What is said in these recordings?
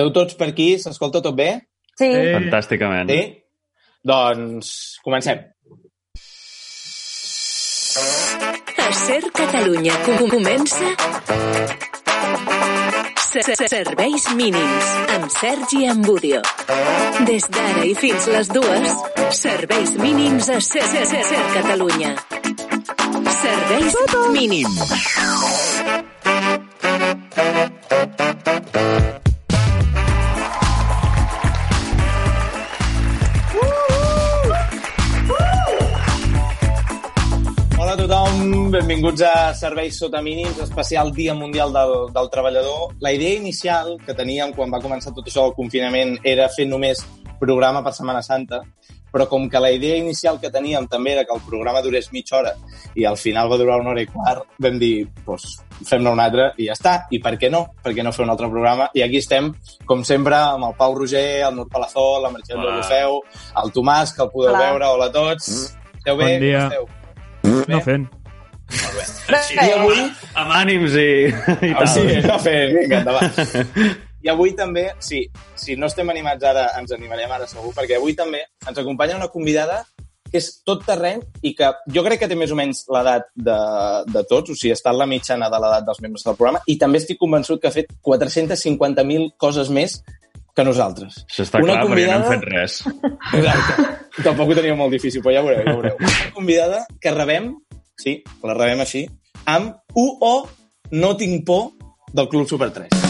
Esteu tots per aquí? S'escolta tot bé? Sí. Fantàsticament. Sí? Doncs comencem. A Ser Catalunya com- comença... Se- se- Serveis mínims amb Sergi Ambudio. Des d'ara i fins les dues, serveis mínims a Ser, Ser Catalunya. Serveis mínims. Benvinguts a Serveis Sota Mínims, especial Dia Mundial del, del Treballador. La idea inicial que teníem quan va començar tot això del confinament era fer només programa per Setmana Santa, però com que la idea inicial que teníem també era que el programa durés mitja hora i al final va durar una hora i quart, vam dir, doncs, fem-ne un altre i ja està. I per què no? Per què no fer un altre programa? I aquí estem, com sempre, amb el Pau Roger, el Nur Palazol, la Hola. Deulofeu, el Tomàs, que el podeu Hola. veure. Hola a tots. Esteu bé? Bon dia. Com esteu? No fent. I avui Amb ànims i, i tal. sí, no fer, vinga, endavant. I avui també, sí, si no estem animats ara, ens animarem ara segur, perquè avui també ens acompanya una convidada que és tot terreny i que jo crec que té més o menys l'edat de, de tots, o sigui, està en la mitjana de l'edat dels membres del programa, i també estic convençut que ha fet 450.000 coses més que nosaltres. Això està Una clar, perquè no hem convidada- fet res. Exacte. Tampoc ho teníem molt difícil, però ja ho veureu, ja ho veureu. Una convidada que rebem, sí, la rebem així, amb UO No tinc por del Club Super 3.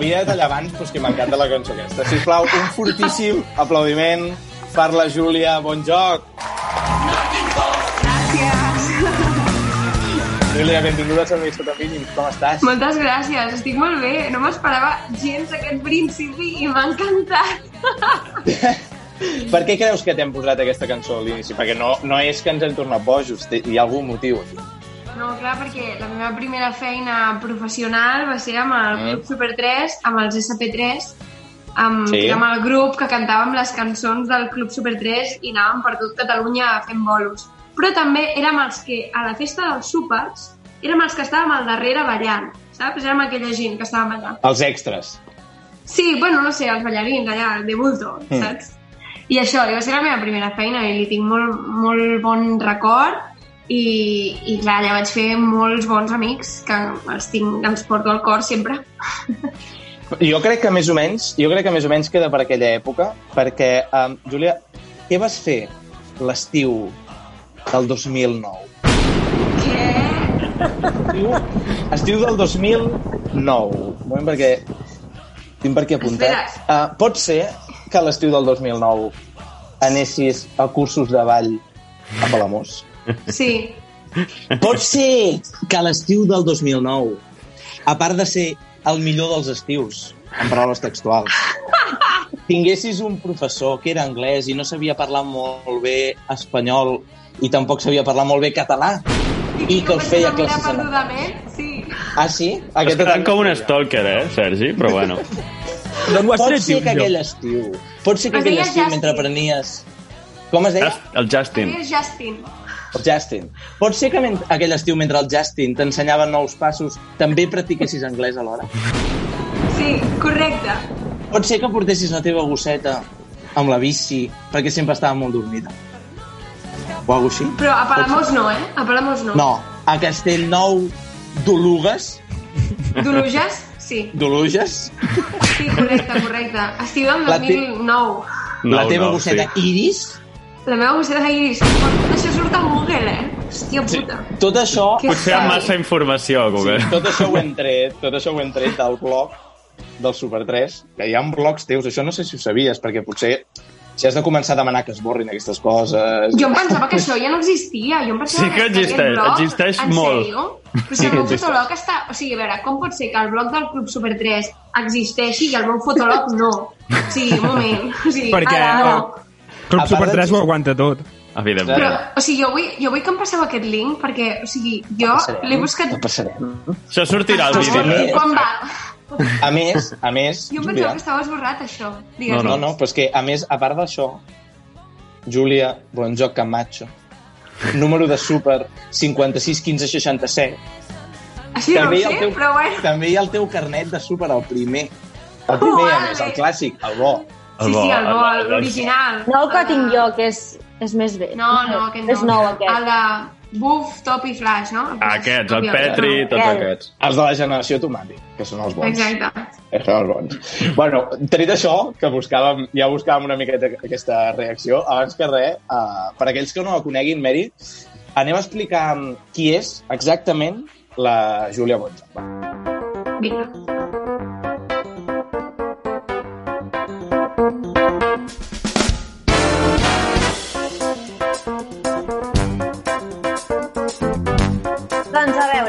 Havia de tallar abans, però és que m'encanta la cançó aquesta. Sisplau, un fortíssim aplaudiment per la Júlia. Bon joc! Júlia, benvinguda a Serveis Sota Mínims. Com estàs? Moltes gràcies, estic molt bé. No m'esperava gens aquest principi i m'ha encantat. Per què creus que t'hem posat aquesta cançó a l'inici? Perquè no, no és que ens hem tornat bojos, hi ha algun motiu aquí. No, clar, perquè la meva primera feina professional va ser amb el Club Super 3, amb els SP3, amb, Sí. sí. amb el grup que cantàvem les cançons del Club Super 3 i anàvem per tot Catalunya fent bolos. Però també érem els que, a la festa dels súpers, érem els que estàvem al darrere ballant, saps? Érem aquella gent que estàvem allà. Els extras. Sí, bueno, no sé, els ballarins allà, de bulto, Mm. saps? I això, i va ser la meva primera feina i li tinc molt, molt bon record i, i clar, allà vaig fer molts bons amics que els, tinc, els porto al cor sempre. Jo crec que més o menys, jo crec que més o menys queda per aquella època, perquè, um, Júlia, què vas fer l'estiu del 2009? Què? Estiu, estiu del 2009. Un moment, perquè tinc per aquí apuntat. Uh, pot ser que l'estiu del 2009 anessis a cursos de ball a Palamós? Sí, Pot ser que a l'estiu del 2009, a part de ser el millor dels estius, en paraules textuals, tinguessis un professor que era anglès i no sabia parlar molt bé espanyol i tampoc sabia parlar molt bé català i que us feia classes en... perdudament, sí. Ah, sí? Has quedat com un stalker, eh, Sergi? Però bueno. D'on ho has Pot ser que jo? aquell estiu... Pot ser que Es aquell estiu, mentre aprenies... Com es deia? El Justin. És Justin. El Justin. Pot ser que aquell estiu, mentre el Justin t'ensenyava nous passos, també practiquessis anglès alhora? Sí, correcte. Pot ser que portessis la teva gosseta amb la bici perquè sempre estava molt dormida. o alguna així. Però a Palamós no, eh? A Palamós no. No, a Castellnou d'Olugues, D'Oluges? Sí. d'Oluges, Sí, correcte, correcte. Estiu del La te- 2009. la teva nou, gosseta sí. Iris, La meva gosseta d'Iris. Això surt a Google, eh? Hòstia puta. tot això... Que Potser amb massa informació, Google. Sí, tot això ho hem tret, tot això ho hem tret del blog del Super 3, que hi ha blogs teus, això no sé si ho sabies, perquè potser si has de començar a demanar que es borrin aquestes coses... Jo em pensava que això ja no existia. Jo em pensava Sí que aquest existeix, blog, existeix en molt. Sèrio? Però si Sí el que meu existeix. fotolog està... O sigui, a veure, com pot ser que el blog del Club Super 3 existeixi i el meu fotolog no? O sigui, un moment. O sigui, Perquè ara, no. Club Super de 3 ho aguanta tot. Evidentment. Però, o sigui, jo vull, jo vull que em passeu aquest link perquè, o sigui, jo l'he buscat... el passarem. Això sortirà al vídeo. també- Quan va? A més, a més, Jo em pensava que estava esborrat, això. Digues. no, no, no, però és que, a més, a part d'això, Júlia Bonjoc Camacho, número de súper 56 15 67, Així no ho sé, el teu, però bueno. també hi ha el teu carnet de súper, el primer. El primer, a més, el clàssic, el bo. El Sí, bo, sí, el bo, l'original. No el que tinc jo, que és, és més bé. No, no, aquest no. És nou, aquest. El de Buff, Top i Flash, no? Aquests, el. Petri, tots Aquest. aquests. Els de la generació Tomàtic, que són els bons. Exacte. Eh, Són els bons. bueno, tret això, que buscàvem, ja buscàvem una miqueta aquesta reacció, abans que res, uh, per aquells que no la coneguin, Mary, anem a explicar qui és exactament la Júlia Bonja. Vinga.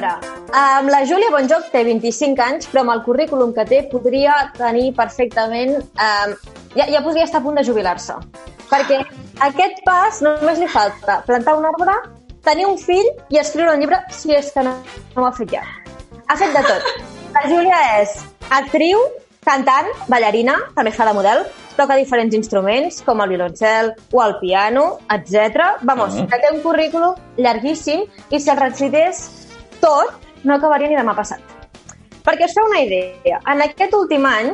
Veure, um, la Júlia Bonjoc té 25 anys, però amb el currículum que té podria tenir perfectament... Um, ja, ja podria estar a punt de jubilar-se. Perquè aquest pas només li falta plantar un arbre, tenir un fill i escriure un llibre si és que no, no ho ha fet ja. Ha fet de tot. La Júlia és actriu, cantant, ballarina, també fa de model, toca diferents instruments, com el violoncel o el piano, etc. Vamos, Mhm. que té un currículum llarguíssim i si el recités tot, no acabaria ni demà passat. Perquè us feu una idea, en aquest últim any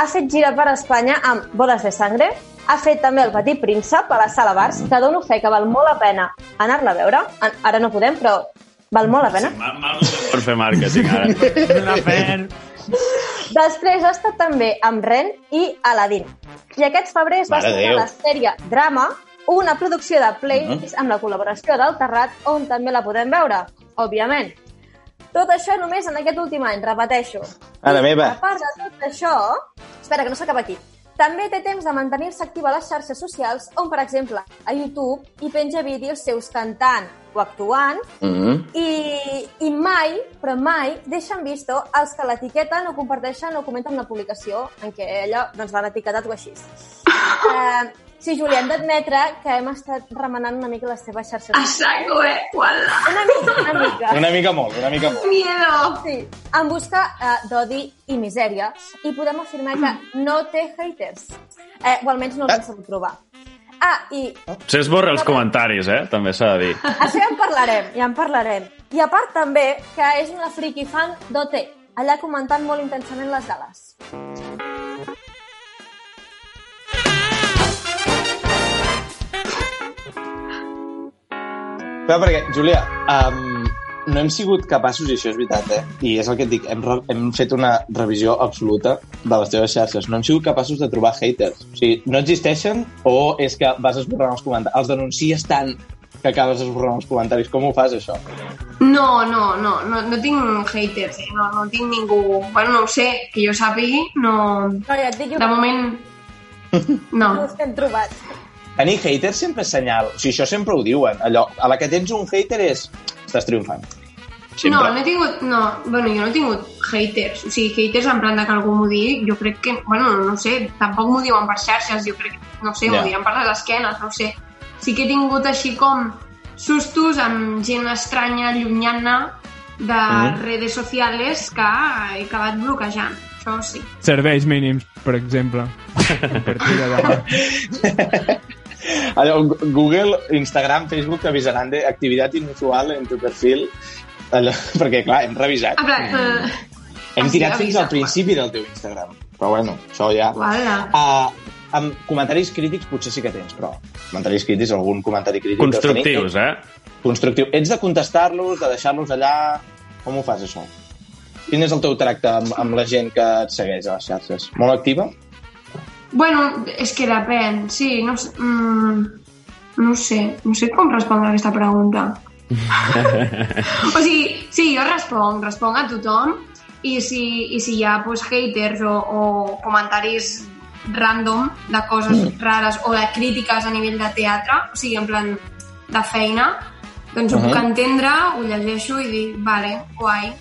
ha fet gira per Espanya amb Bodes de Sangre, ha fet també El Petit Príncep a la Sala Bars, que dono fe que val molt la pena anar-la a veure. Ara no podem, però val molt la pena. Mal, mal per fer màrqueting, ara. Una fen... Després ha estat també amb Ren i Aladdin. I aquest febrer es va estrenar Déu. la sèrie Drama, una producció de Play amb la col·laboració del Terrat, on també la podem veure, òbviament. Tot això només en aquest últim any, repeteixo. Mare meva. A part de tot això... Espera, que no s'acaba aquí. També té temps de mantenir-se activa a les xarxes socials, on, per exemple, a YouTube hi penja vídeos seus cantant o actuant, Mm -hmm. i, i mai, però mai, deixen visto els que l'etiqueten o comparteixen o comenten una publicació en què ella doncs, l'han etiquetat o així. Uh, sí, Júlia, hem d'admetre que hem estat remenant una mica les teves xarxes. A saco, eh? Uala. Una mica, una mica. Una mica molt, una mica molt. Miedo. Sí, en busca uh, d'odi i misèria i podem afirmar que no té haters. Eh, o almenys no els hem sabut trobar. Ah, i Potser esborra els comentaris, eh? També s'ha de dir. Això ja en parlarem, ja en parlarem. I a part també que és una friki fan d'OT, allà comentant molt intensament les gales. Clar, perquè, Júlia, um, no hem sigut capaços, i això és veritat, eh? i és el que et dic, hem, hem fet una revisió absoluta de les teves xarxes. No hem sigut capaços de trobar haters. O sigui, no existeixen o és que vas esborrant els comentaris? Els denuncies tant que acabes esborrant els comentaris. Com ho fas, això? No, no, no, no, no tinc haters, eh? no, no tinc ningú... Bueno, no ho sé, que jo sàpigui, no... No, ja et dic De moment... No. no us hem trobat. Tenir haters sempre és senyal. O sigui, això sempre ho diuen. Allò, a la que tens un hater és... Estàs triomfant. Sempre. No, no he tingut... No, bueno, jo no he tingut haters. O sigui, haters en plan de que algú m'ho digui, jo crec que... Bueno, no sé, tampoc m'ho diuen per xarxes, jo crec que... No sé, Ja. m'ho diran per les esquenes, no sé. Sí que he tingut així com sustos amb gent estranya, llunyana, de Mhm. redes sociales que he acabat bloquejant. Això sí. Serveis mínims, per exemple. A. Allò, Google, Instagram, Facebook t'avisaran de activitat inusual en tu perfil. Allò, perquè, clar, hem revisat. En plan, eh, Hem tirat fins al principi del teu Instagram. Però bueno, això ja... Uh, amb comentaris crítics potser sí que tens, però comentaris crítics, algun comentari crític... Constructius, eh? Constructiu. Ets de contestar-los, de deixar-los allà... Com ho fas, això? Quin és el teu tracte amb, amb la gent que et segueix a les xarxes? Molt activa? Bueno, és que depèn, sí, no sé... Mm, no sé, no sé com respondre a aquesta pregunta. o sigui, sí, jo responc, responc a tothom i si, i si hi ha pues, haters o, o comentaris random de coses rares o de crítiques a nivell de teatre, o sigui, en plan de feina, doncs ho Mhm. puc entendre, ho llegeixo i dic, vale, guai,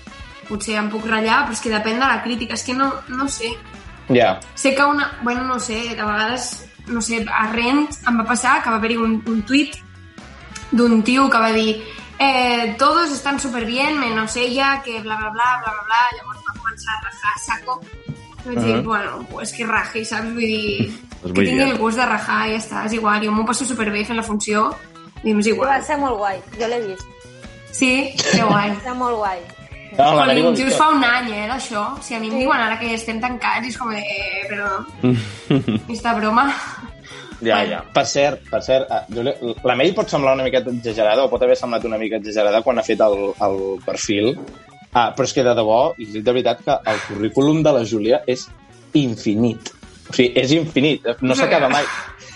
potser em puc ratllar, però és que depèn de la crítica, és que no, no sé. Ja. Sé que una... Bueno, no sé, de vegades, no sé, a Rent em va passar que va haver-hi un, un tuit d'un tio que va dir eh, todos están súper bien, menos ella, que bla, bla, bla, bla, bla, bla. Llavors va començar a rajar a saco. I vaig dir, Mhm. bueno, pues que raji, saps? Vull dir, Pues que tingui dir. el gust de rajar i ja està, és igual. Jo m'ho passo superbé fent la funció i m'és I va igual. ser molt guai, jo l'he vist. Sí? Que guai. Va ser molt guai. No, Mary just Bonito. fa un any, eh, d'això. O sigui, a mi em diuen ara que estem tancats i és com de... Eh, però... Esta broma... Ja, ja. Per cert, per cert, eh, Júlia, la Mary pot semblar una miqueta exagerada, o pot haver semblat una mica exagerada quan ha fet el, el perfil, ah, però és que de debò, i dic de veritat que el currículum de la Júlia és infinit. O sigui, és infinit, no s'acaba mai.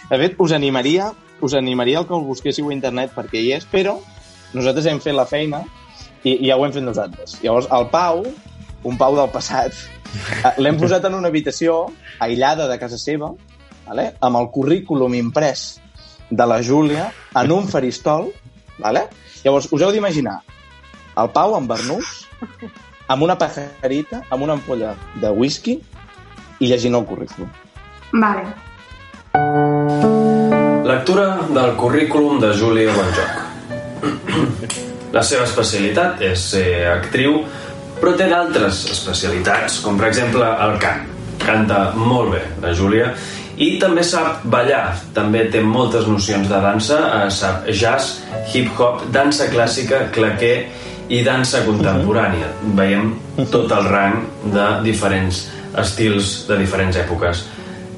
De fet, us animaria, us animaria el que el busquéssiu a internet perquè hi és, però nosaltres hem fet la feina i, i ja ho hem fet nosaltres. Llavors, el Pau, un Pau del passat, eh, l'hem posat en una habitació aïllada de casa seva, vale? amb el currículum imprès de la Júlia en un faristol. Vale? Llavors, us heu d'imaginar el Pau amb barnús, amb una pajarita, amb una ampolla de whisky i llegint el currículum. Vale. Lectura del currículum de Júlia Bonjoc. La seva especialitat és ser actriu, però té d'altres especialitats, com per exemple el cant. Canta molt bé, la Júlia, i també sap ballar. També té moltes nocions de dansa, eh, sap jazz, hip-hop, dansa clàssica, claquer i dansa contemporània. Veiem tot el rang de diferents estils de diferents èpoques.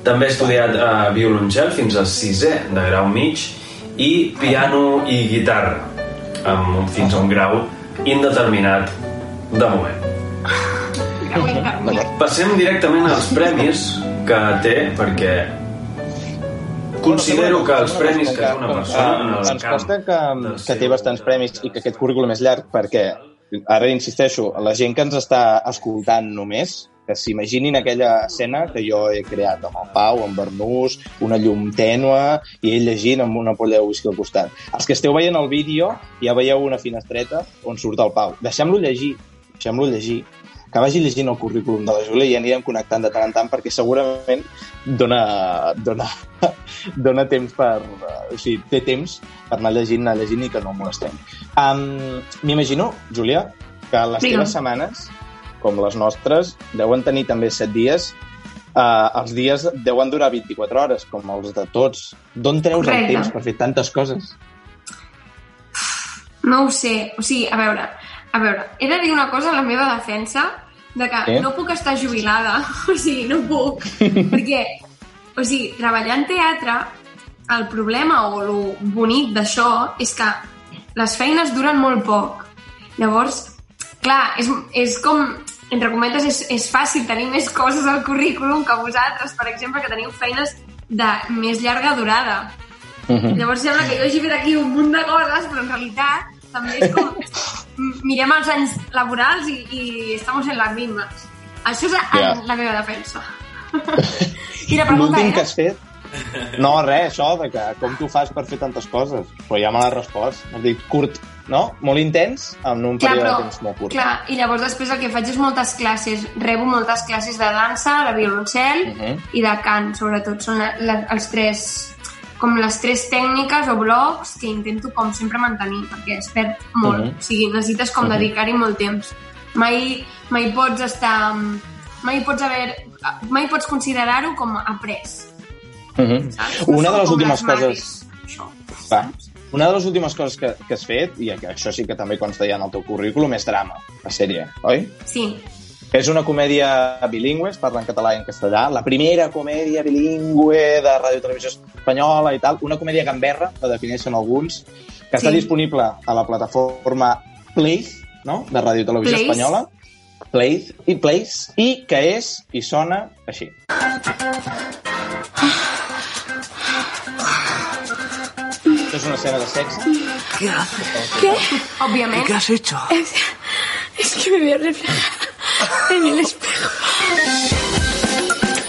També ha estudiat eh, violoncel fins al sisè de grau mig i piano i guitarra amb, un- fins a un grau indeterminat de moment. Passem directament als premis que té perquè considero que els premis que té una persona en el ens que, que té bastants premis i que aquest currículum és llarg perquè, ara insisteixo, la gent que ens està escoltant només, que s'imaginin aquella escena que jo he creat amb el Pau, amb Bernús, una llum tènua i ell llegint amb una polla de whisky al costat. Els que esteu veient el vídeo ja veieu una finestreta on surt el Pau. Deixem-lo llegir, deixem-lo llegir que vagi llegint el currículum de la Júlia i ja anirem connectant de tant en tant perquè segurament dona, dona, dona temps per... O sigui, té temps per anar llegint, anar llegint i que no el molestem. Um, M'imagino, Júlia, que les Digue'm. teves setmanes, com les nostres, deuen tenir també set dies. Uh, els dies deuen durar 24 hores, com els de tots. D'on treus el Correcte. temps per fer tantes coses? No ho sé. O sigui, a veure, a veure, he de dir una cosa a la meva defensa, de que Eh? no puc estar jubilada. O sigui, no puc. perquè, o sigui, treballar en teatre, el problema o el bonic d'això és que les feines duren molt poc. Llavors, clar, és, és com, entre cometes, és, és fàcil tenir més coses al currículum que vosaltres, per exemple, que teniu feines de més llarga durada. Mhm. Llavors sembla que jo hagi fet aquí un munt de coses, però en realitat també és com... mirem els anys laborals i, i estamos en les mismas. Això és en la meva defensa. I la pregunta L'últim que era... has fet? No, res, això, de que com tu fas per fer tantes coses. Però ja me l'has respost. Has dit curt, no? Molt intens, en un Clar, període però, de temps molt curt. clar, i llavors després el que faig és moltes classes, rebo moltes classes de dansa, de violoncel Mhm. i de cant, sobretot. Són la, la, els tres, com les tres tècniques o blocs que intento com sempre mantenir, perquè es perd molt. Mhm. O sigui, necessites com Mhm. dedicar-hi molt temps. Mai, mai pots estar... Mai pots haver... Mai pots considerar-ho com après. Mhm. Saps? No Una de les últimes les coses... Això. Va. Una de les últimes coses que, que has fet, i que això sí que també consta ja en el teu currículum, és drama, la sèrie, oi? Sí, És una comèdia bilingüe, es parla en català i en castellà. La primera comèdia bilingüe de Ràdio Televisió Espanyola i tal. Una comèdia gamberra, la defineixen alguns, que està Sí. disponible a la plataforma Playz, no?, de Ràdio Televisió Playz. Espanyola. Playz i Playz, i que és i sona així. Això és una escena de sexe. ¿Qué? Òbviament. has hecho? Es, es que me voy a reflejar en el espejo.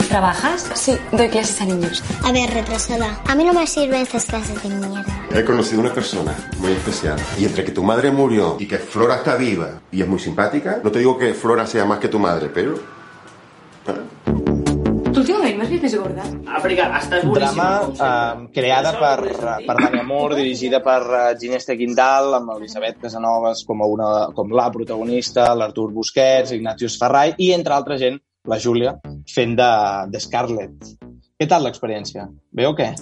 ¿Trabajas? Sí, doy clases a niños. A ver, retrasada. A mí no me sirven estas clases de mierda. He conocido una persona muy especial. Y entre que tu madre murió y que Flora está viva y es muy simpática, no te digo que Flora sea más que tu madre, pero... ¿Tú últimamente me has visto gorda? Àfrica, estàs Drama eh, creada per, per Dani Amor, dirigida per uh, Ginés Quintal, amb Elisabet Casanovas com, a una, com la protagonista, l'Artur Busquets, Ignatius Ferrai i, entre altra gent, la Júlia, fent de, de Scarlett. Què tal l'experiència? Bé o què?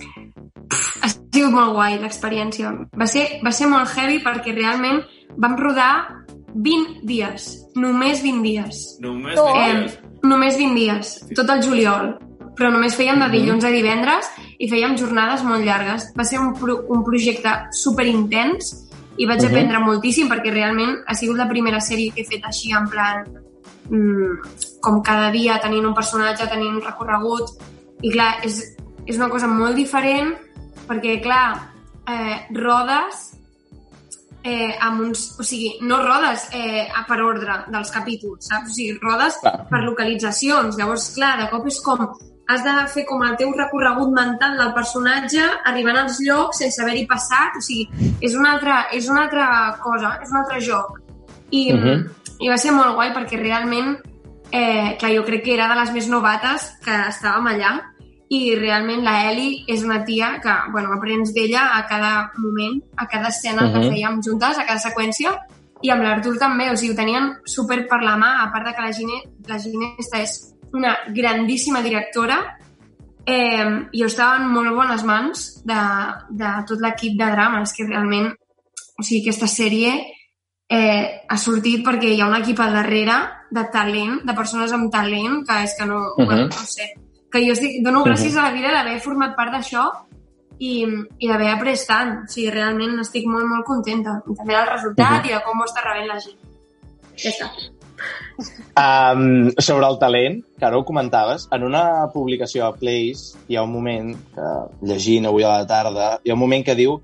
Ha sigut molt guai l'experiència. Va ser, va ser molt heavy perquè realment vam rodar 20 dies. Només 20 dies. Només Eh, només 20 dies, tot el juliol. Però només fèiem de dilluns a divendres i fèiem jornades molt llargues. Va ser un, pro un projecte super intens i vaig Mhm. aprendre moltíssim perquè realment ha sigut la primera sèrie que he fet així en plan mm, com cada dia tenint un personatge, tenint un recorregut i clar, és, és una cosa molt diferent perquè clar, eh, rodes eh, amb uns... O sigui, no rodes eh, a- per ordre dels capítols, saps? O sigui, rodes Clar. per localitzacions. Llavors, clar, de cop és com... Has de fer com el teu recorregut mental del personatge arribant als llocs sense haver-hi passat. O sigui, és una, altra, és una altra cosa, és un altre joc. I, Mhm. i va ser molt guai perquè realment, eh, clar, jo crec que era de les més novates que estàvem allà i realment la Eli és una tia que, bueno, aprens d'ella a cada moment, a cada escena que Mhm. fèiem juntes, a cada seqüència, i amb l'Artur també, o sigui, ho tenien super per la mà, a part de que la Gine, la Ginesta és una grandíssima directora, eh, i jo estava en molt bones mans de, de tot l'equip de drama, és que realment, o sigui, aquesta sèrie eh, ha sortit perquè hi ha un equip al darrere de talent, de persones amb talent, que és que no, Mhm. bueno, no sé, que jo estic, dono gràcies Mhm. a la vida d'haver format part d'això i, i d'haver après tant. O sigui, realment estic molt, molt contenta. I també del resultat Mhm. i de com ho està rebent la gent. Ja està. Um, sobre el talent, que ara ho comentaves, en una publicació a Place hi ha un moment, que llegint avui a la tarda, hi ha un moment que diu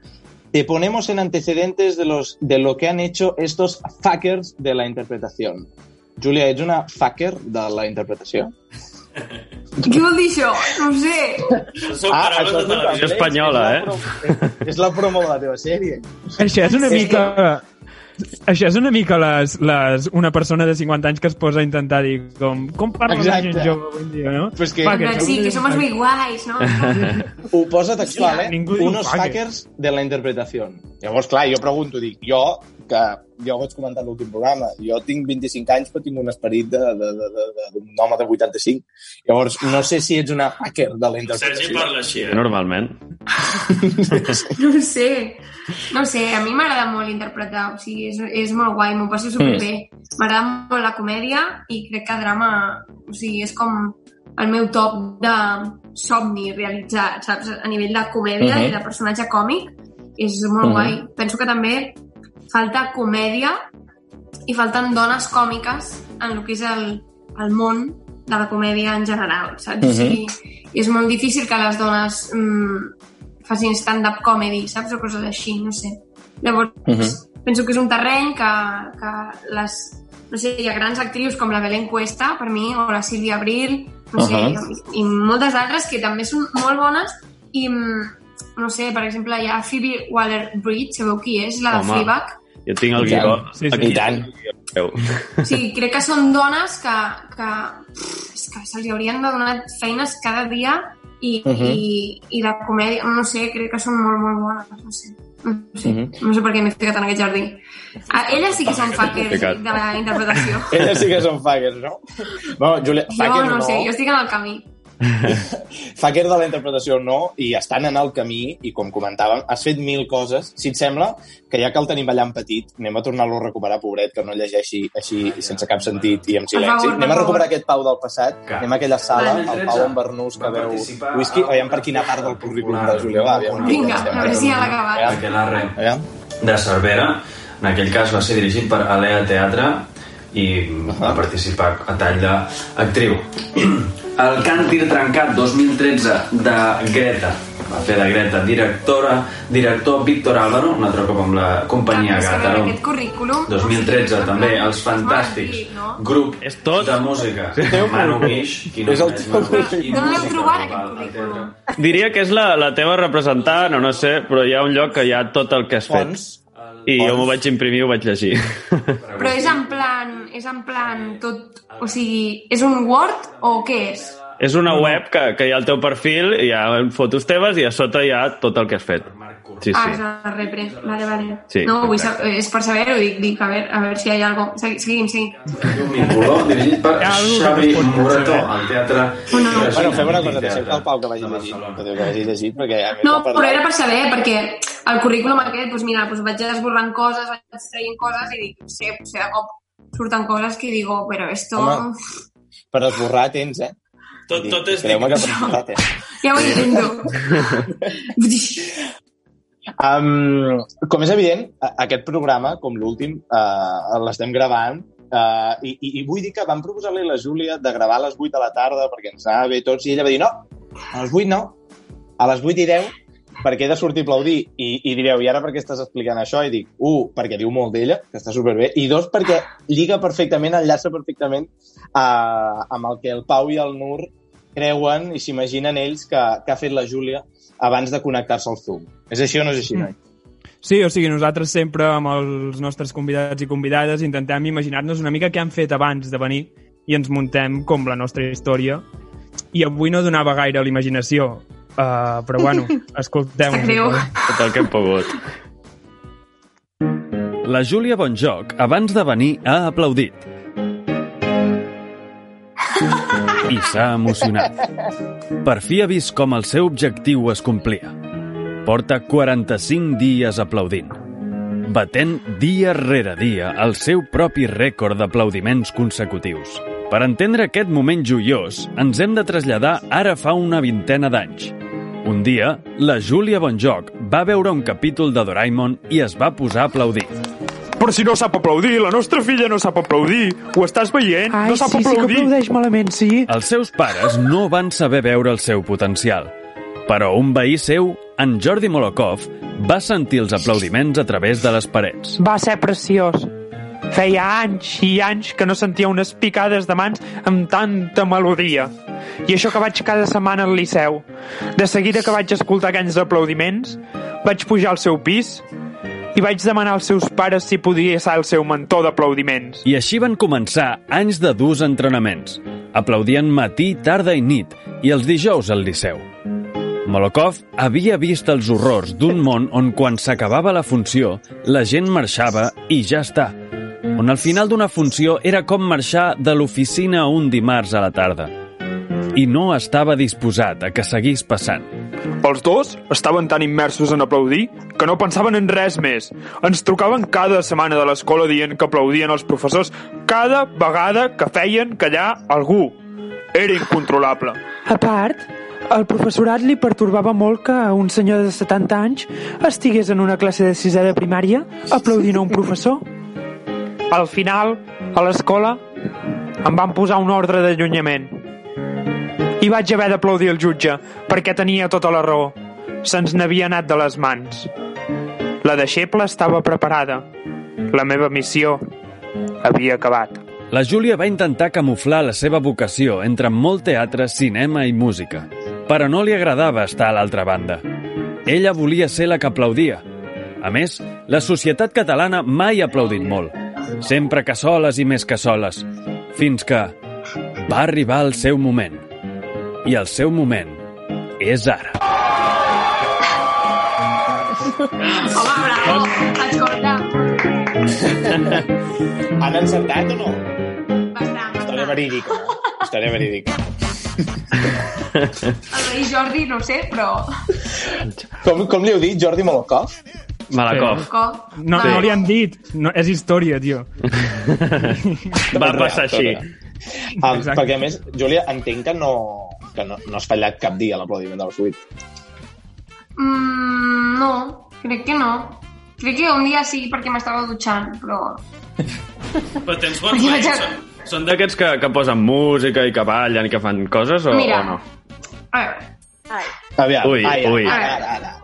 te ponemos en antecedentes de, los, de lo que han hecho estos fuckers de la interpretación. Júlia, ets una fucker de la interpretació? Què vol dir això? No ho sé. Són paraules de televisió espanyola, eh? És la promo de la teva sèrie. Això és una És mica... Això és una mica les, les, una persona de 50 anys que es posa a intentar dir com, com parla la gent jove avui dia, no? Pues que- plan, sí, que somos muy guais, no? Ho posa textual, Sí, eh? Unos fucker. hackers de la interpretació. Llavors, clar, jo pregunto, dic, jo, que jo ho vaig comentar l'últim programa, jo tinc 25 anys però tinc un esperit de- de- de- de- de- d'un home de 85. Llavors, no sé si ets una hacker de la interpretació. Sergi parla així, eh? Normalment. No ho sé. No ho sé, a mi m'agrada molt interpretar, o sigui, és, és molt guai, m'ho passo superbé. M'agrada molt la comèdia i crec que drama, o sigui, és com el meu top de somni realitzat, saps? A nivell de comèdia Mhm. i de personatge còmic, és molt Mhm. guai. Penso que també falta comèdia i falten dones còmiques en el que és el, el món de la comèdia en general, saps? O Mhm. sigui, és molt difícil que les dones mm, facin stand-up comedy, saps? O coses així, no sé. Llavors, Mhm. penso que és un terreny que, que les, no sé, hi ha grans actrius com la Belén Cuesta, per mi, o la Sílvia Abril, no sé, Ahà. i, i moltes altres que també són molt bones i, mm, no sé, per exemple, hi ha Phoebe Waller-Bridge, sabeu qui és? La de Home. Fleabag. Jo tinc el guió. Sí, sí. aquí. I tant. Sí, crec que són dones que, que, és que se'ls haurien de donar feines cada dia i, Mhm. i, i de comèdia, no sé, crec que són molt, molt bones, no sé. No sé, Mhm. no sé per què m'he ficat en aquest jardí. Ah, elles sí que són fuckers de la interpretació. Elles sí que són fuckers, no? Bueno, Júlia, Jo no o sé, jo estic en el camí. Fa que de la interpretació o no, i estan en el camí, i com comentàvem, has fet mil coses. Si et sembla, que ja que el tenim allà en petit, anem a tornar-lo a recuperar, pobret, que no llegeixi així sense cap sentit i amb silenci. favor, anem a recuperar aquest Pau del passat, Que anem a aquella sala, el 13 Pau en Bernús que veu whisky, veiem per quina part del currículum de Julià va. Aviam, Vinga, a veure si ja l'ha acabat. De Cervera. En aquell cas va ser dirigit per Alea Teatre i va participar a tall d'actriu. El Càntir Trencat 2013 de Greta. Va fer de Greta directora, director Víctor Álvaro, un altre cop amb la companyia aquest currículum... 2013 també, els fantàstics. no? Grup És tot? de música. Manu. Guix, qui no És el teu currículum. D'on l'heu trobat, aquest currículum? Diria que és la, la teva representant, o no sé, però hi ha un lloc que hi ha tot el que has fet. Fons. I jo m'ho vaig imprimir i ho vaig llegir. Però és en plan, és en plan tot... O sigui, és un Word o què és? és una web que, que hi ha el teu perfil, hi ha fotos teves i a sota hi ha tot el que has fet. Sí, Ah, sí. és la repre. Vale, vale. Sí, no, vull saber, és per saber-ho, dic, dic, a veure, a veure si hi ha algo. Segui- Seguim, seguim. Un color dirigit per Xavi Morató, al teatre. Bueno. Bueno, fem una cosa, deixem que el Pau que vagi llegint, que vagi llegint, perquè a No, però era per saber, perquè el currículum aquest, doncs mira, doncs vaig esborrant coses, vaig traient coses i dic, no sé, potser de cop surten coses que digo, però esto... Home. Per esborrar tens, eh? Tot, tot és... Creu-me que per esborrar tens. Ja ho intento. Um, com és evident, a- aquest programa, com l'últim, uh, l'estem gravant uh, i, i, i vull dir que vam proposar-li a la Júlia de gravar a les 8 de la tarda perquè ens anava bé tots i ella va dir no, a les 8 no, a les 8 i 10 perquè he de sortir a aplaudir i, i direu, i ara per què estàs explicant això? I dic, un, perquè diu molt d'ella, que està superbé, i dos, perquè lliga perfectament, enllaça perfectament uh, amb el que el Pau i el Nur creuen i s'imaginen ells que, que ha fet la Júlia abans de connectar-se al Zoom. És així o no és així, noi? Sí, o sigui, nosaltres sempre amb els nostres convidats i convidades intentem imaginar-nos una mica què han fet abans de venir i ens muntem com la nostra història. I avui no donava gaire l'imaginació, uh, però bueno, greu. Tot el que hem pogut. La Júlia Bonjoc, abans de venir, ha aplaudit. I s'ha emocionat. Per fi ha vist com el seu objectiu es complia. Porta 45 dies aplaudint, batent dia rere dia el seu propi rècord d'aplaudiments consecutius. Per entendre aquest moment joiós, ens hem de traslladar ara fa una vintena d'anys. Un dia, la Júlia Bonjoc va veure un capítol de Doraemon i es va posar a aplaudir. Però si no sap aplaudir, la nostra filla no sap aplaudir. Ho estàs veient? Ai, no sap sí, sí que aplaudir. aplaudeix malament, sí. Els seus pares no van saber veure el seu potencial, però un veí seu, en Jordi Molokov, va sentir els aplaudiments a través de les parets. Va ser preciós. Feia anys i anys que no sentia unes picades de mans amb tanta melodia. I això que vaig cada setmana al Liceu. De seguida que vaig escoltar aquells aplaudiments, vaig pujar al seu pis i vaig demanar als seus pares si podia ser el seu mentor d'aplaudiments. I així van començar anys de durs entrenaments. Aplaudien matí, tarda i nit, i els dijous al Liceu. Molokov havia vist els horrors d'un món on quan s'acabava la funció, la gent marxava i ja està. On al final d'una funció era com marxar de l'oficina un dimarts a la tarda. I no estava disposat a que seguís passant. Els dos estaven tan immersos en aplaudir que no pensaven en res més. Ens trucaven cada setmana de l'escola dient que aplaudien els professors cada vegada que feien callar algú. Era incontrolable. A part, al professorat li pertorbava molt que un senyor de 70 anys estigués en una classe de sisè de primària aplaudint a un professor. Al final, a l'escola, em van posar un ordre d'allunyament. I vaig haver d'aplaudir el jutge, perquè tenia tota la raó. Se'ns n'havia anat de les mans. La deixeble estava preparada. La meva missió havia acabat. La Júlia va intentar camuflar la seva vocació entre molt teatre, cinema i música, però no li agradava estar a l'altra banda. Ella volia ser la que aplaudia. A més, la societat catalana mai ha aplaudit molt, sempre cassoles i més cassoles, fins que va arribar el seu moment. I el seu moment és ara. Home, bravo! Escolta, Han encertat o no? bastant. Història verídica. Història verídica. El rei Jordi, no sé, però... Com, com li heu dit, Jordi Molokov? Malakov. Com? No, no li han dit. No, és història, tio. Va passar així. Um, perquè, a més, Júlia, entenc que no, que no, no has fallat cap dia l'aplaudiment de les 8. Mm, no, crec que no. Crec que un dia sí, perquè m'estava dutxant, però... Però tens bons veïns. vaig Són, són d'aquests que, que posen música i que ballen i que fan coses o, Mira. o no? A veure, Aviam, Ui, ai, ai, ui. Ara, ara, ara.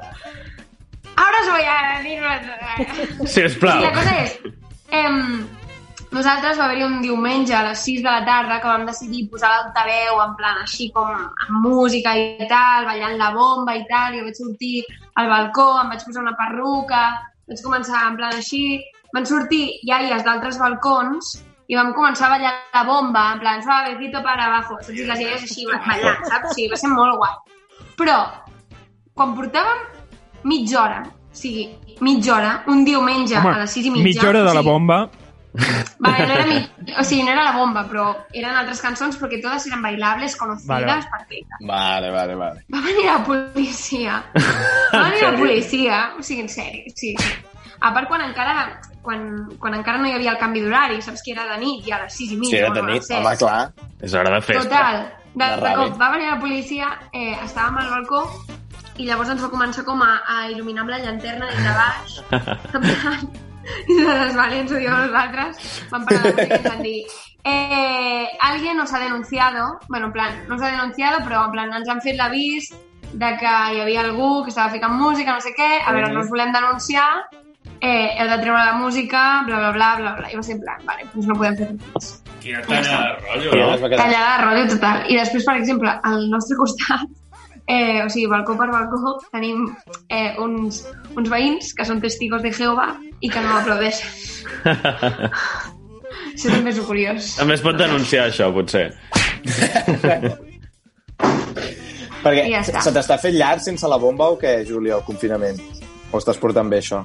Ahora os voy a decir... Sisplau. Sí, la cosa és... Em, nosaltres va haver-hi un diumenge a les 6 de la tarda que vam decidir posar l'altaveu en plan així com amb música i tal, ballant la bomba i tal, i jo vaig sortir al balcó, em vaig posar una perruca, vaig començar en plan així, van sortir iaies d'altres balcons i vam començar a ballar la bomba, en plan, suavecito para abajo, saps? I les iaies així ballant, saps? Sí, va ser molt guai. Però, quan portàvem mitja hora, o sigui, mitja hora, un diumenge a les 6 i mitja... mitja hora de o la bomba. Vale, no era, mi... o sigui, no era la bomba, però eren altres cançons perquè totes eren bailables, conocides, Vale. vale. perfectes. Vale, vale, vale. Va venir la policia. Va venir la policia, o sigui, en sèrio, sí, sí. A part, quan encara, quan, quan encara no hi havia el canvi d'horari, saps que era de nit i a les 6 i mitja. Sí, era de nit, home, clar. És hora de festa. Total, de, De cop va venir la policia, eh, estàvem al balcó i llavors ens va començar com a, a il·luminar amb la llanterna des de baix. I de les valents ho diuen nosaltres, van parar música i van dir eh, alguien nos ha denunciado, bueno, en plan, no nos ha denunciado, però en plan ens han fet l'avís de que hi havia algú que estava ficant música, no sé què, a veure, no us volem denunciar, eh, heu de treure la música, bla, bla, bla, bla, bla. I va ser en plan, vale, doncs no podem fer res. Quina talla de rotllo, no? Tallada de rotllo total. I després, per exemple, al nostre costat, eh, o sigui, balcó per balcó, tenim eh, uns, uns veïns que són testigos de Jehovà i que no aplaudeixen. Això també és curiós. També es pot denunciar això, potser. Perquè I ja està. se t'està fent llarg sense la bomba o què, Júlia, el confinament? O estàs portant bé, això?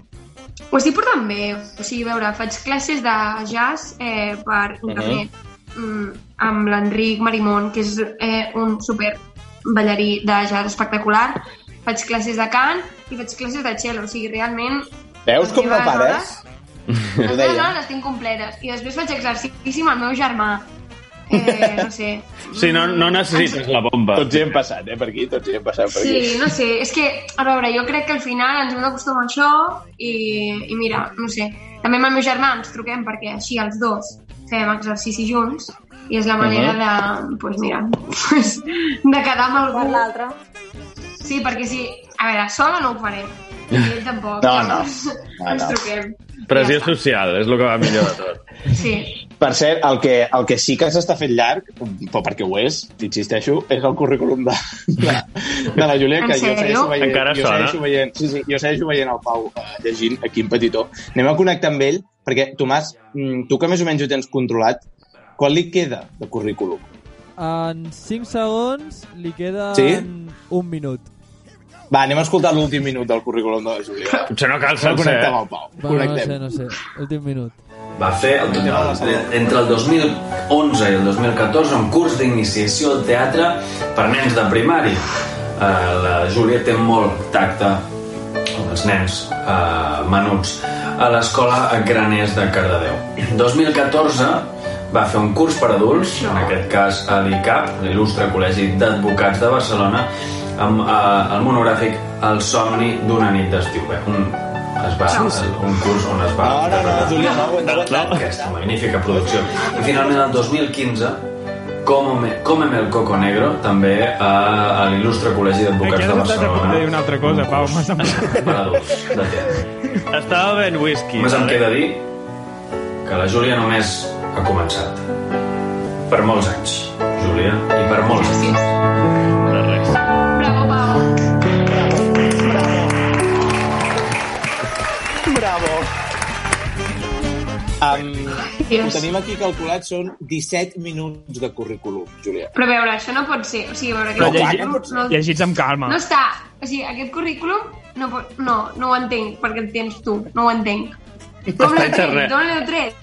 Ho estic portant bé. O sigui, a veure, faig classes de jazz eh, per internet mm, amb l'Enric Marimón, que és eh, un super ballarí de jazz espectacular. Faig classes de cant i faig classes de cello. O sigui, realment... Veus com no pares? Les meves hores les tinc completes. I després faig exercici amb el meu germà. Eh, no sé. Sí, no, no necessites la bomba. Tots hi hem passat, eh, per aquí, tots hi hem passat per aquí. Sí, no sé, és que, a veure, jo crec que al final ens hem d'acostumar a això i, i mira, no sé, també amb el meu germà ens truquem perquè així els dos fem exercici junts i és la manera Mhm. de, doncs pues mira, pues, de quedar amb algú. Per l'altre. Sí, perquè si, a veure, sola no ho faré. I ell tampoc. No, no. No, Ens no. truquem. Pressió social, és el que va millor de tot. Sí. Per cert, el que, el que sí que s'està fent llarg, però perquè ho és, insisteixo, és el currículum de, de, de la Júlia, que jo segueixo veient, Encara jo sona? segueixo veient, sí, sí, jo segueixo veient el Pau eh, llegint aquí en petitó. Anem a connectar amb ell, perquè, Tomàs, mm, tu que més o menys ho tens controlat, quan li queda de currículum? En 5 segons li queda Sí? un minut. Va, anem a escoltar l'últim minut del currículum de la Júlia. Potser no cal Anem a sencer, connectar eh? amb el Pau. Va, no Connectem. sé, no sé. Últim minut. Va fer el, entre el 2011 i el 2014 un curs d'iniciació al teatre per nens de primari. Uh, la Júlia té molt tacte amb els nens uh, menuts a l'escola Graners de Cardedeu. 2014 va fer un curs per adults, en aquest cas a l'ICAP, l'il·lustre Col·legi d'Advocats de Barcelona, amb uh, el monogràfic El somni d'una nit d'estiu. Bé, un, es va, un curs on es va No, no, no, no, no, no, no. aquesta magnífica producció. I finalment el 2015 Cómeme, Cómeme el Coco Negro, també a, a l'il·lustre Col·legi Aquí d'Advocats has de Barcelona. dir una altra cosa, Pau. Per adults, de. Estava ben whisky. Només em queda dir que la Júlia només ha començat. Per molts anys, Júlia, i per molts anys. De res. Bravo, Pau. Bravo. Um, ho tenim aquí calculat, són 17 minuts de currículum, Júlia. Però a veure, això no pot ser. O sigui, a veure, Però aquest llegit- currículum no, Llegits amb calma. no està... O sigui, aquest currículum no, pot, no, no ho entenc, perquè el tens tu. No ho entenc. Com l'he tret? D'on l'he tret?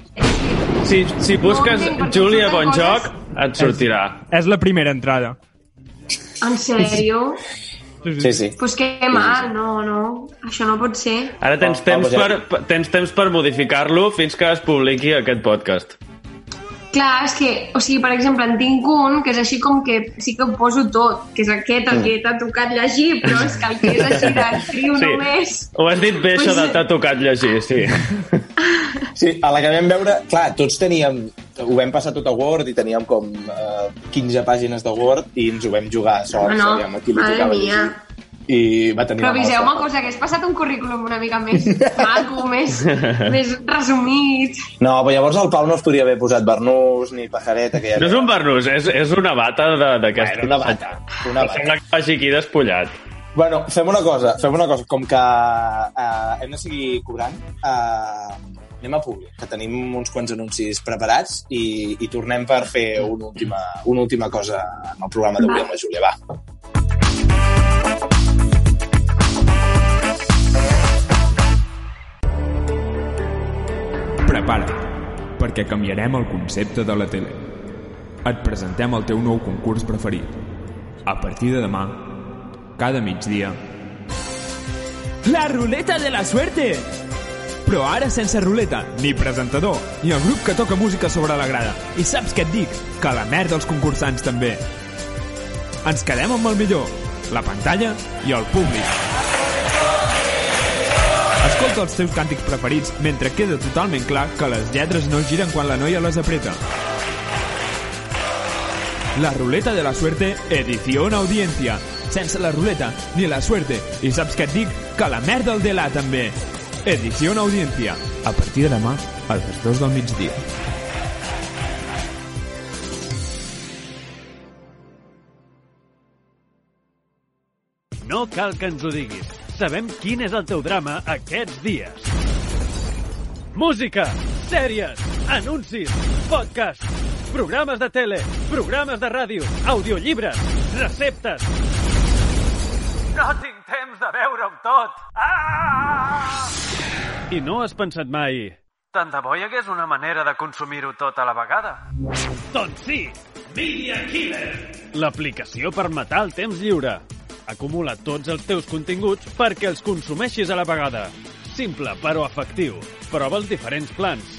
Si, si busques No Júlia Bonjoc, et sortirà. És la primera entrada. En sèrio? Sí, sí. Pues que mal, no, no. Això no pot ser. Ara tens temps, per, per- tens temps per modificar-lo fins que es publiqui aquest podcast. Clar, és que, o sigui, per exemple, en tinc un que és així com que sí que ho poso tot, que és aquest, el que t'ha tocat llegir, però és que el que és així d'actriu Sí. només... Ho has dit bé, això Pues- de t'ha tocat llegir, sí. Sí, a la que vam veure... Clar, tots teníem... Ho vam passar tot a Word i teníem com eh, 15 pàgines de Word i ens ho vam jugar a sort, Ah, no, sabíem a qui li madre tocava llegir. I va tenir Però aviseu-me sort. cosa, que has passat un currículum una mica més maco, més, més resumit. No, però llavors el Pau no es podria haver posat barnús ni pajareta. Que ja No és un barnús, és, és una bata de- d'aquesta. Bueno, una bata, una bata. Sembla que vagi aquí despullat. Bueno, fem una cosa, fem una cosa. Com que uh, hem de seguir cobrant, uh, anem a públic, que tenim uns quants anuncis preparats i, i tornem per fer una última, una última cosa en el programa d'avui amb la Júlia. Va. Perquè canviarem el concepte de la tele. Et presentem el teu nou concurs preferit. A partir de demà, cada migdia, La ruleta de la suerte! Però ara sense ruleta, ni presentador, ni el grup que toca música sobre la grada. I saps què et dic? Que la merda els concursants també. Ens quedem amb el millor, la pantalla i el públic. Escolta els teus càntics preferits mentre queda totalment clar que les lletres no giren quan la noia les apreta. La ruleta de la suerte, edición audiencia. Sense la ruleta, ni la suerte. I saps què et dic? Que la merda el de la també. Edició audiencia. A partir de demà, a les 2 del migdia. No cal que ens ho diguis. Sabem quin és el teu drama aquests dies. Música, sèries, anuncis, podcast, programes de tele, programes de ràdio, audiollibres, receptes. No tinc temps de veure-ho tot. Ah! I no has pensat mai... Tant de bo hi hagués una manera de consumir-ho tot a la vegada. Doncs sí! Media Killer! L'aplicació per matar el temps lliure. Acumula tots els teus continguts perquè els consumeixis a la vegada. Simple, però efectiu. Prova els diferents plans.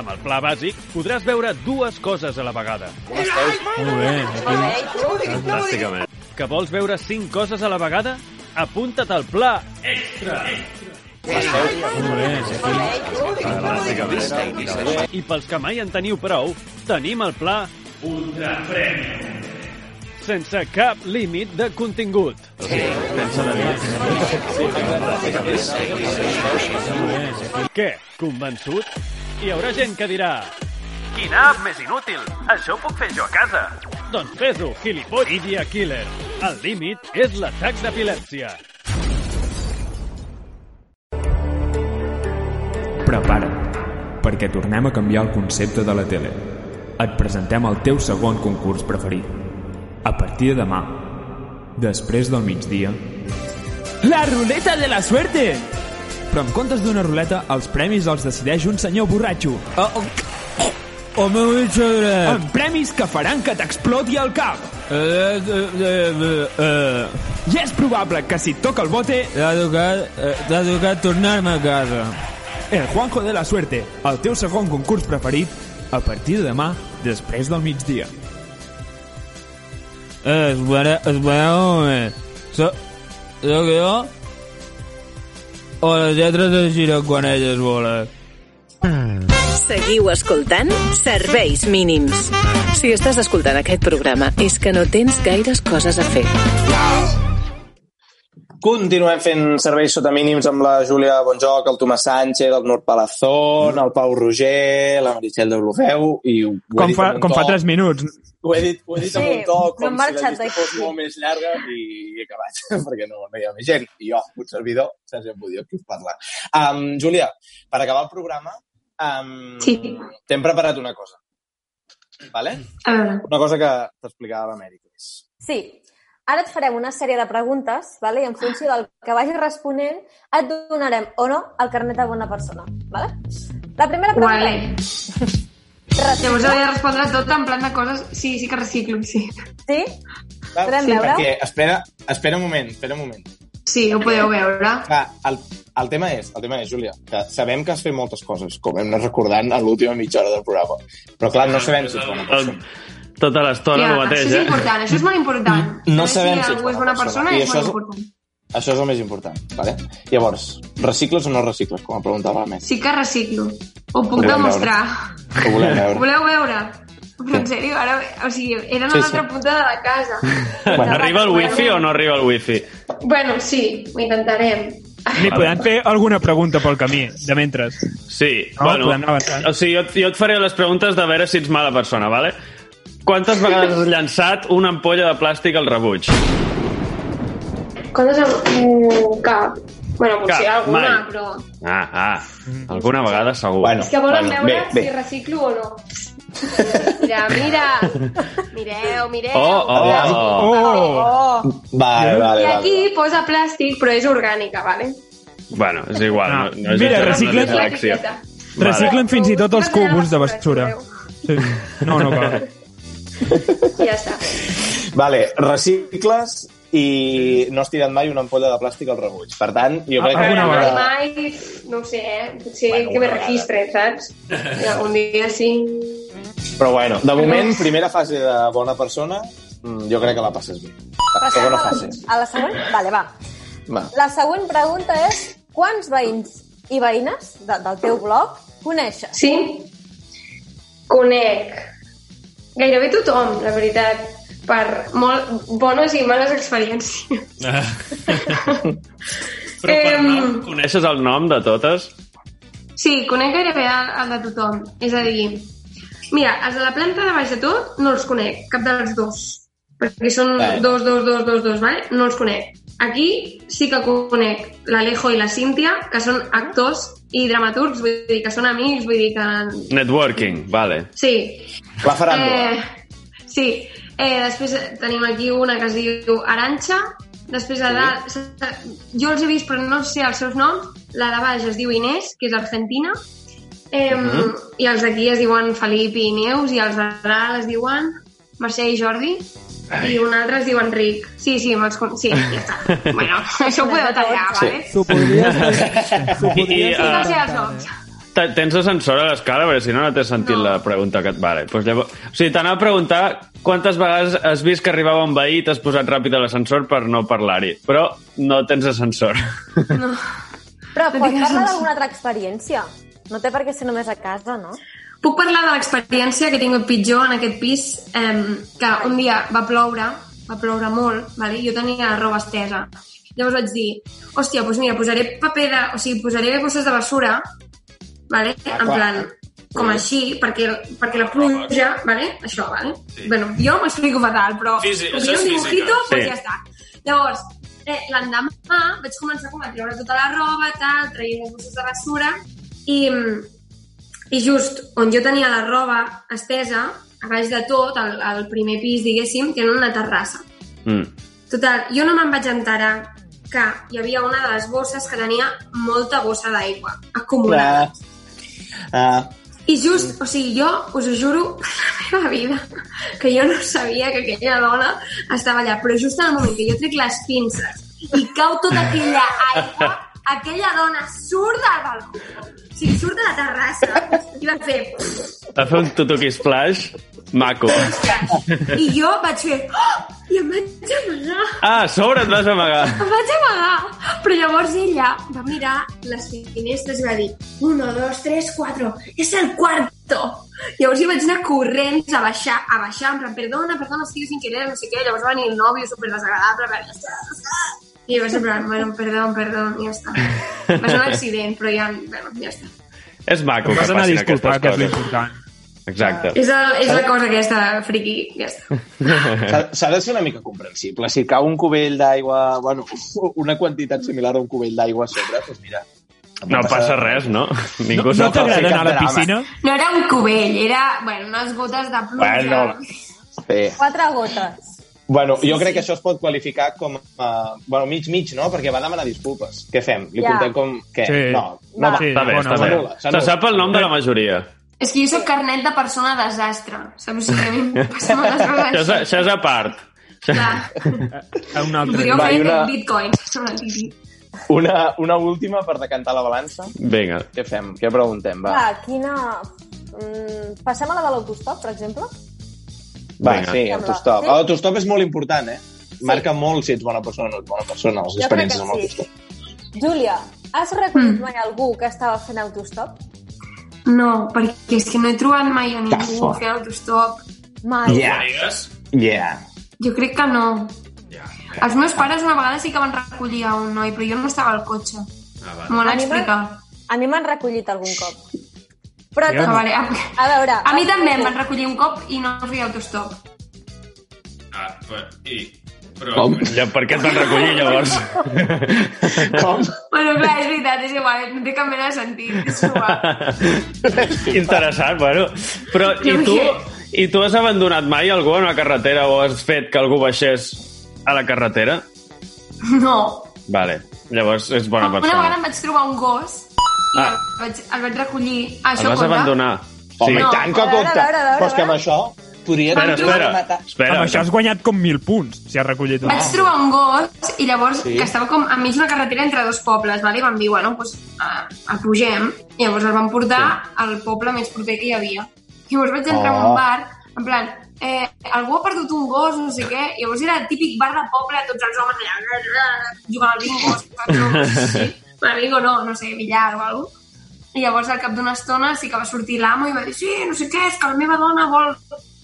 Amb el pla bàsic podràs veure dues coses a la vegada. Molt bé, aquí. Fantàsticament. Que vols veure cinc coses a la vegada? Apunta't al pla extra. Molt bé, Fantàsticament. I pels que mai en teniu prou, tenim el pla Ultra Premium. Sense cap límit de contingut. Què? Convençut? Hi haurà gent que dirà... Quina app més inútil! Això ho puc fer jo a casa. Doncs fes-ho, gilipoll. Media Killer. El límit és l'atac d'epilèpsia. prepara't, perquè tornem a canviar el concepte de la tele. Et presentem el teu segon concurs preferit. A partir de demà, després del migdia, La ruleta de la suerte! Però en comptes d'una ruleta, els premis els decideix un senyor borratxo. Oh, oh. El meu bitxo dret. Amb premis que faran que t'exploti el cap. Eh, eh, eh, eh. I és probable que si et toca el bote... T'ha tocat, eh, tocat tornar-me a casa. El Juanjo de la Suerte, el teu segon concurs preferit, a partir de demà, després del migdia. Eh, espera, espera un moment. So, soc jo? O les lletres es giren quan elles volen? Seguiu escoltant Serveis Mínims. Si estàs escoltant aquest programa és que no tens gaires coses a fer. Continuem fent serveis sota mínims amb la Júlia Bonjoc, el Tomàs Sánchez, el Nord Palazón, el Pau Roger, la Meritxell de Blofeu, i Com fa, amb un com fa 3 minuts. Ho he dit, ho he dit amb Sí, un to no com hem si la llista fos molt més llarga i he acabat, perquè no, no hi ha més gent. I jo, un servidor, Sergi Ambudio, qui us parla. Um, Júlia, per acabar el programa, um, Sí. t'hem preparat una cosa. Vale? Veure. Una cosa que t'explicava l'Amèrica. Sí. Ara et farem una sèrie de preguntes, vale? i en funció del que vagis responent, et donarem o no el carnet de bona persona. Vale? La primera pregunta Vale. és... Llavors he de respondre tot en plan de coses... Sí, sí que reciclo, sí. Sí? Podem Sí, veure? perquè, espera, espera un moment, espera un moment. Sí, ho podeu veure. Clar, el, el tema és, el tema és, Júlia, que sabem que has fet moltes coses, com hem anat recordant a l'última mitja hora del programa. Però clar, no sabem si ets bona persona. Tota l'estona Ja, el mateix, això és eh? important, això és molt important. No Saber sabem si si algú és bona persona I és això molt és- important. Això és el més important, vale? Llavors, recicles o no recicles, com em preguntava la Més? Sí que reciclo. Ho puc volem demostrar. Ho volem Ho veure. voleu veure? Però en sèrio, ara... O sigui, eren a Sí, l'altra sí. punta de la casa. Bueno, arriba el wifi o no arriba el wifi? Bueno, sí, ho intentarem. Li podem fer alguna pregunta pel camí, de mentres. Sí, No, bueno, o sigui, jo, jo et faré les preguntes de veure si ets mala persona, vale? Quantes vegades has llançat una ampolla de plàstic al rebuig? Quantes... Mm, cap. Bueno, potser Cap, alguna, mai. però... Ah, ah, alguna vegada segur. Bueno, És que volen veure si reciclo o no. Mira, mira. Mireu, mireu. Oh, oh, oh. Oh. Vale, vale, I vale. aquí posa plàstic, però és orgànica, vale? Bueno, és igual. Ah, no, no és mira, no és reciclen-. Reciclen fins i tot els cubos de basura. Sí. No, no cal. Ja està. Vale, recicles i no has tirat mai una ampolla de plàstic al rebuig. Per tant, jo crec Mai, que... mai, mai, no ho sé, eh? Potser Bueno, que me registre, saps? Algun dia sí. Però bueno, de moment, primera fase de bona persona, mm, jo crec que la passes bé. Va, segona fase. A la següent? Vale, va. Va. La següent pregunta és quants veïns i veïnes de, del teu blog coneixes? Sí? Conec gairebé tothom, la veritat, per molt bones i males experiències. Però per nom, coneixes el nom de totes? Sí, conec gairebé el, el de tothom. És a dir, mira, els de la planta de baix de tot no els conec, cap dels dos. Perquè són Vale. dos, dos, dos, dos, dos, vale? No els conec. Aquí sí que conec l'Alejo i la Cíntia, que són actors i dramaturgs, vull dir que són amics, vull dir que... Networking, vale. Sí. La faràndula. Eh, sí. Eh, després tenim aquí una que es diu Aranxa, després a dalt... Jo els he vist, però no sé els seus noms. La de baix es diu Inés, que és argentina, eh, Mhm. i els d'aquí es diuen Felip i Neus, i els de dalt es diuen Mercè i Jordi, i un altre es diu Enric. Sí, sí, me'ls con... Sí, ja està. bueno, això ho podeu tallar, Sí. vale? T'ho podries... I, i, Sí, no sé uh, els noms. te- tens ascensor a l'escala? Perquè si no, no t'he sentit No. la pregunta que et... Vale, doncs llavors... O sigui, t'anava a preguntar quantes vegades has vist que arribava un veí i t'has posat ràpid a l'ascensor per no parlar-hi. Però no tens ascensor. No. Però pots parlar d'alguna altra experiència. No té per què ser només a casa, no? Puc parlar de l'experiència que he tingut pitjor en aquest pis, eh, que un dia va ploure, va ploure molt, vale? jo tenia la roba estesa. Llavors vaig dir, hòstia, doncs mira, posaré paper de... O sigui, posaré bosses de basura, vale? Ah, en clar. plan, com així, perquè, perquè la pluja, vale? això, vale? Bueno, jo m'explico fatal, però Físic, això és un física. dibujito, Sí. doncs ja està. Llavors, eh, l'endemà vaig començar com a treure tota la roba, tal, traient les bosses de basura, i, i just on jo tenia la roba estesa, a baix de tot, al, al primer pis, diguéssim, tenen una terrassa. Mm. Total, jo no me'n vaig enterar que hi havia una de les bosses que tenia molta bossa d'aigua acumulada. Ah, I just, o sigui, jo us ho juro per la meva vida que jo no sabia que aquella dona estava allà, però just en el moment que jo trec les pinces i cau tota aquella aigua, aquella dona surt del balcó, sigui, surt de la terrassa i va fer... Va fer un tutuki splash maco. I jo vaig fer... Oh! I em vaig amagar. Ah, a sobre et vas amagar. Em vaig amagar. Però llavors ella va mirar les finestres i va dir uno, dos, tres, cuatro, és el cuarto. Llavors jo vaig anar corrents a baixar, a baixar, en plan, perdona, perdona, estic sin querer, no sé què. Llavors va venir el nòvio super desagradable, va jo vaig en plan, bueno, perdó, perdó, i ja està. Va ser un accident, però ja, bueno, ja està. És maco que passin aquestes que és coses. l'important. Exacte. És, el, és la cosa aquesta, friqui, ja està. S'ha- de ser una mica comprensible. Si cau un cubell d'aigua, bueno, una quantitat similar a un cubell d'aigua a sobre, doncs mira... No passa res, no? Ningú No fa t'agrada anar a la piscina? No era un cubell, era, bueno, unes gotes de pluja. Bueno, sí. Quatre gotes. Bueno, jo crec que això es pot qualificar com a... bueno, mig-mig, no? Perquè va demanar disculpes. Què fem? Li Ja. contem com... Què? Sí. No, no va. Sí, està bé, està bé. Se sap el nom de la majoria. És que jo sóc carnet de persona desastre. Saps? O sigui, a mi moltes coses Això és, així. això és a part. Clar, A un altre podríeu Va, fer una- bitcoins. Una titi. Una, una última per decantar la balança. Vinga. Què fem? Què preguntem? Va, Va, quina... Mm, passem a la de l'autostop, per exemple? Va Vinga. sí, autostop. Sí? L'autostop és molt important, eh? Marca molt si ets bona persona o no ets bona persona, les Jo experiències que amb sí. l'autostop. Júlia, has recollit Mm. mai algú que estava fent autostop? No, perquè és que no he trobat mai a ningú Tafa. fer autostop. Mai. Yeah. Yeah. Jo crec que no. Els meus pares una vegada sí que van recollir a un noi, però jo no estava al cotxe. Ah, M'ho van explicar. A mi m'han recollit algun cop. Però Ah, tot... vale. A, A veure... a mi també em van recollir un cop i no feia autostop. Ah, però, i... Però, Com? Ja, per què et van recollir, llavors? Com? Bueno, clar, és veritat, és igual, no té cap mena de sentit. És igual. Interessant, bueno. Però, i tu, i tu has abandonat mai algú en una carretera o has fet que algú baixés a la carretera? No. Vale, llavors és bona Una vegada persona. em vaig trobar un gos i Ah. el, vaig, el vaig recollir. El Això vas compta? abandonar. Home, Sí. i tant que A veure, compta. a veure, a veure, Però és que a amb això podria... Espera, espera, matar. espera. Amb això has guanyat com mil punts, si has recollit un. Vaig trobar un gos i llavors Sí. que estava com enmig d'una carretera entre dos pobles, vale? i vam dir, bueno, doncs, uh, el pugem. I llavors el vam portar sí. al poble més proper que hi havia. I llavors vaig entrar oh. en un bar, en plan, eh, algú ha perdut un gos, no sé què, i llavors era el típic bar de poble, tots els homes allà, jugant al bingo, sí. bueno, bingo no, no sé, billar o alguna cosa. I llavors al cap d'una estona sí que va sortir l'amo i va dir, sí, no sé què, és que la meva dona vol,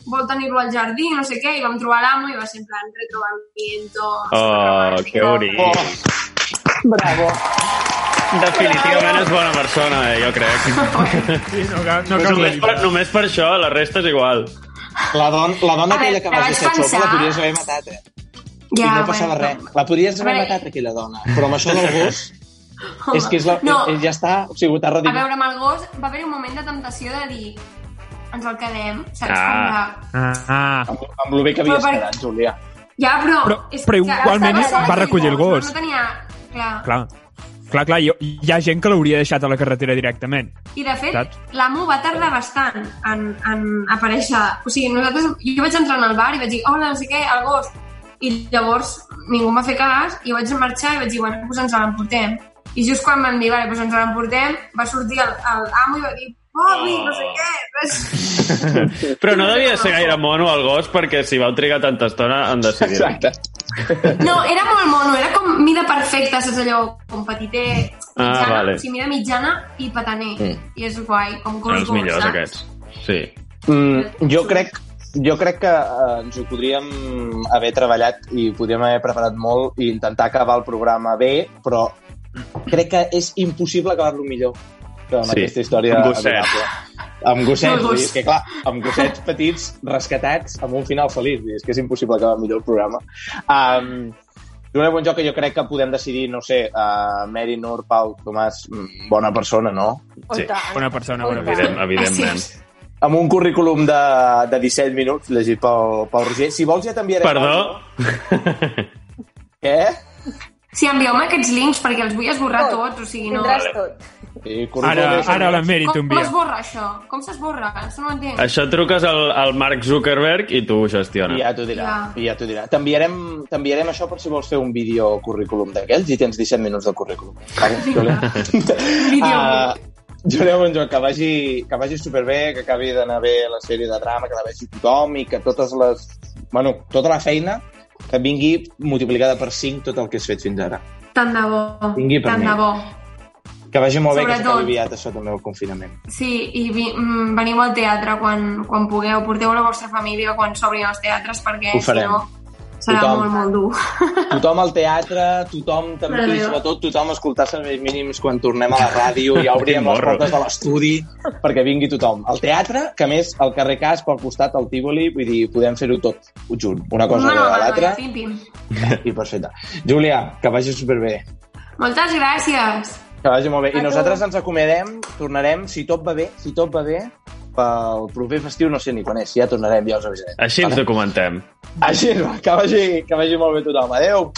vol tenir-lo al jardí, no sé què, i vam trobar l'amo i va ser en plan retrobamiento. Oh, que bonic. Oh. Bravo. Definitivament és bona persona, eh, jo crec. Sí, no cal, no No cal només, per, només per això, la resta és igual. La, don, la dona aquella que vas vaig deixar xopa la podries haver matat, eh? I Ja, no passava bueno, res. La podries haver matat, aquella dona. Però amb això del gos, Home, és que és la, no. eh, ja està, o sigui, t'ha A veure, amb el gos va haver un moment de temptació de dir ens el quedem, saps? Ah. Com de... Ah, ah. Amb, amb lo bé que havies Però per- quedat, Júlia. Ja, però... Però- és però que igualment sol va recollir el gos. No, no tenia... Clar. Clar, clar, clar hi, hi ha gent que l'hauria deixat a la carretera directament. I de fet, l'amo va tardar bastant en, en aparèixer. O sigui, nosaltres, jo vaig entrar en el bar i vaig dir, hola, no sé què, el gos. I llavors ningú em va fer cas i vaig marxar i vaig dir, bueno, doncs ens l'emportem. I just quan vam dir, vale, doncs ens l'emportem, va sortir el, el amo i va dir, Bobby, no sé què, res. Però no devia ser gaire mono el gos perquè si vau trigar tanta estona en decidir. Exacte. No, era molt mono, era com mida perfecta, saps allò, com petiter, Ah, mitjana, vale. o sigui, mida mitjana i petaner. Mm. I és guai, com gos gos, millors, saps? aquests. Sí. Mm, jo crec jo crec que eh, ens ho podríem haver treballat i podríem haver preparat molt i intentar acabar el programa bé, però crec que és impossible acabar-lo millor que amb Sí, aquesta història amb gossets. adorable. Amb gossets, gos. és que clar, amb gossets petits rescatats amb un final feliç, és que és impossible acabar millor el programa. Um, Júlia Bonjoc, que jo crec que podem decidir, no sé, uh, Mary, Nur, Pau, Tomàs, mm, bona persona, no? Tant. Bona persona, bona persona. Evident, evidentment. amb un currículum de, de 17 minuts llegit pel, pel Roger. Si vols ja t'enviarem... Perdó? Què? Sí, envieu-me aquests links perquè els vull esborrar Tot. tots, o sigui, no... Tindràs tot. Sí, Ara, ara l'Emeri t'ho Com envia. s'esborra això? Com s'esborra? Això no ho entenc. Això truques al, al Mark Zuckerberg i tu ho I gestiones. ja t'ho dirà. Ja. I ja t'ho dirà. T'enviarem t'enviarem això per si vols fer un vídeo currículum d'aquells i tens 17 minuts de currículum. Vale? Vídeo. Ah, Júlia Bonjoc, que vagi, que vagi superbé, que acabi d'anar bé la sèrie de drama, que la vegi tothom i que totes les... Bueno, tota la feina que vingui multiplicada per 5 tot el que has fet fins ara. Tant de bo. Vingui per Tant mi. de bo. Que vagi molt bé, que Sobretot. s'acabi aviat això també el confinament. Sí, i vi, mm, veniu al teatre quan, quan pugueu. Porteu la vostra família quan s'obrin els teatres perquè si no serà Tothom. molt, molt dur. Tothom al teatre, tothom també, Mare i sobretot tothom a escoltar serveis mínims quan tornem a la ràdio, ja obrirem les portes de l'estudi perquè vingui tothom. Al teatre, que a més al carrer Cas, pel costat, al Tívoli, vull dir, podem fer-ho tot junt, una cosa Mano, de l'altra, i perfecte. Júlia, que vagi superbé, Moltes gràcies. que vagi molt bé. A I tu. nosaltres ens acomiadem, tornarem, si tot va bé, si tot va bé, pel proper festiu, no sé ni quan és, ja tornarem, ja us avisarem. Així ens documentem. Així, que vagi, que vagi molt bé tothom. Adéu!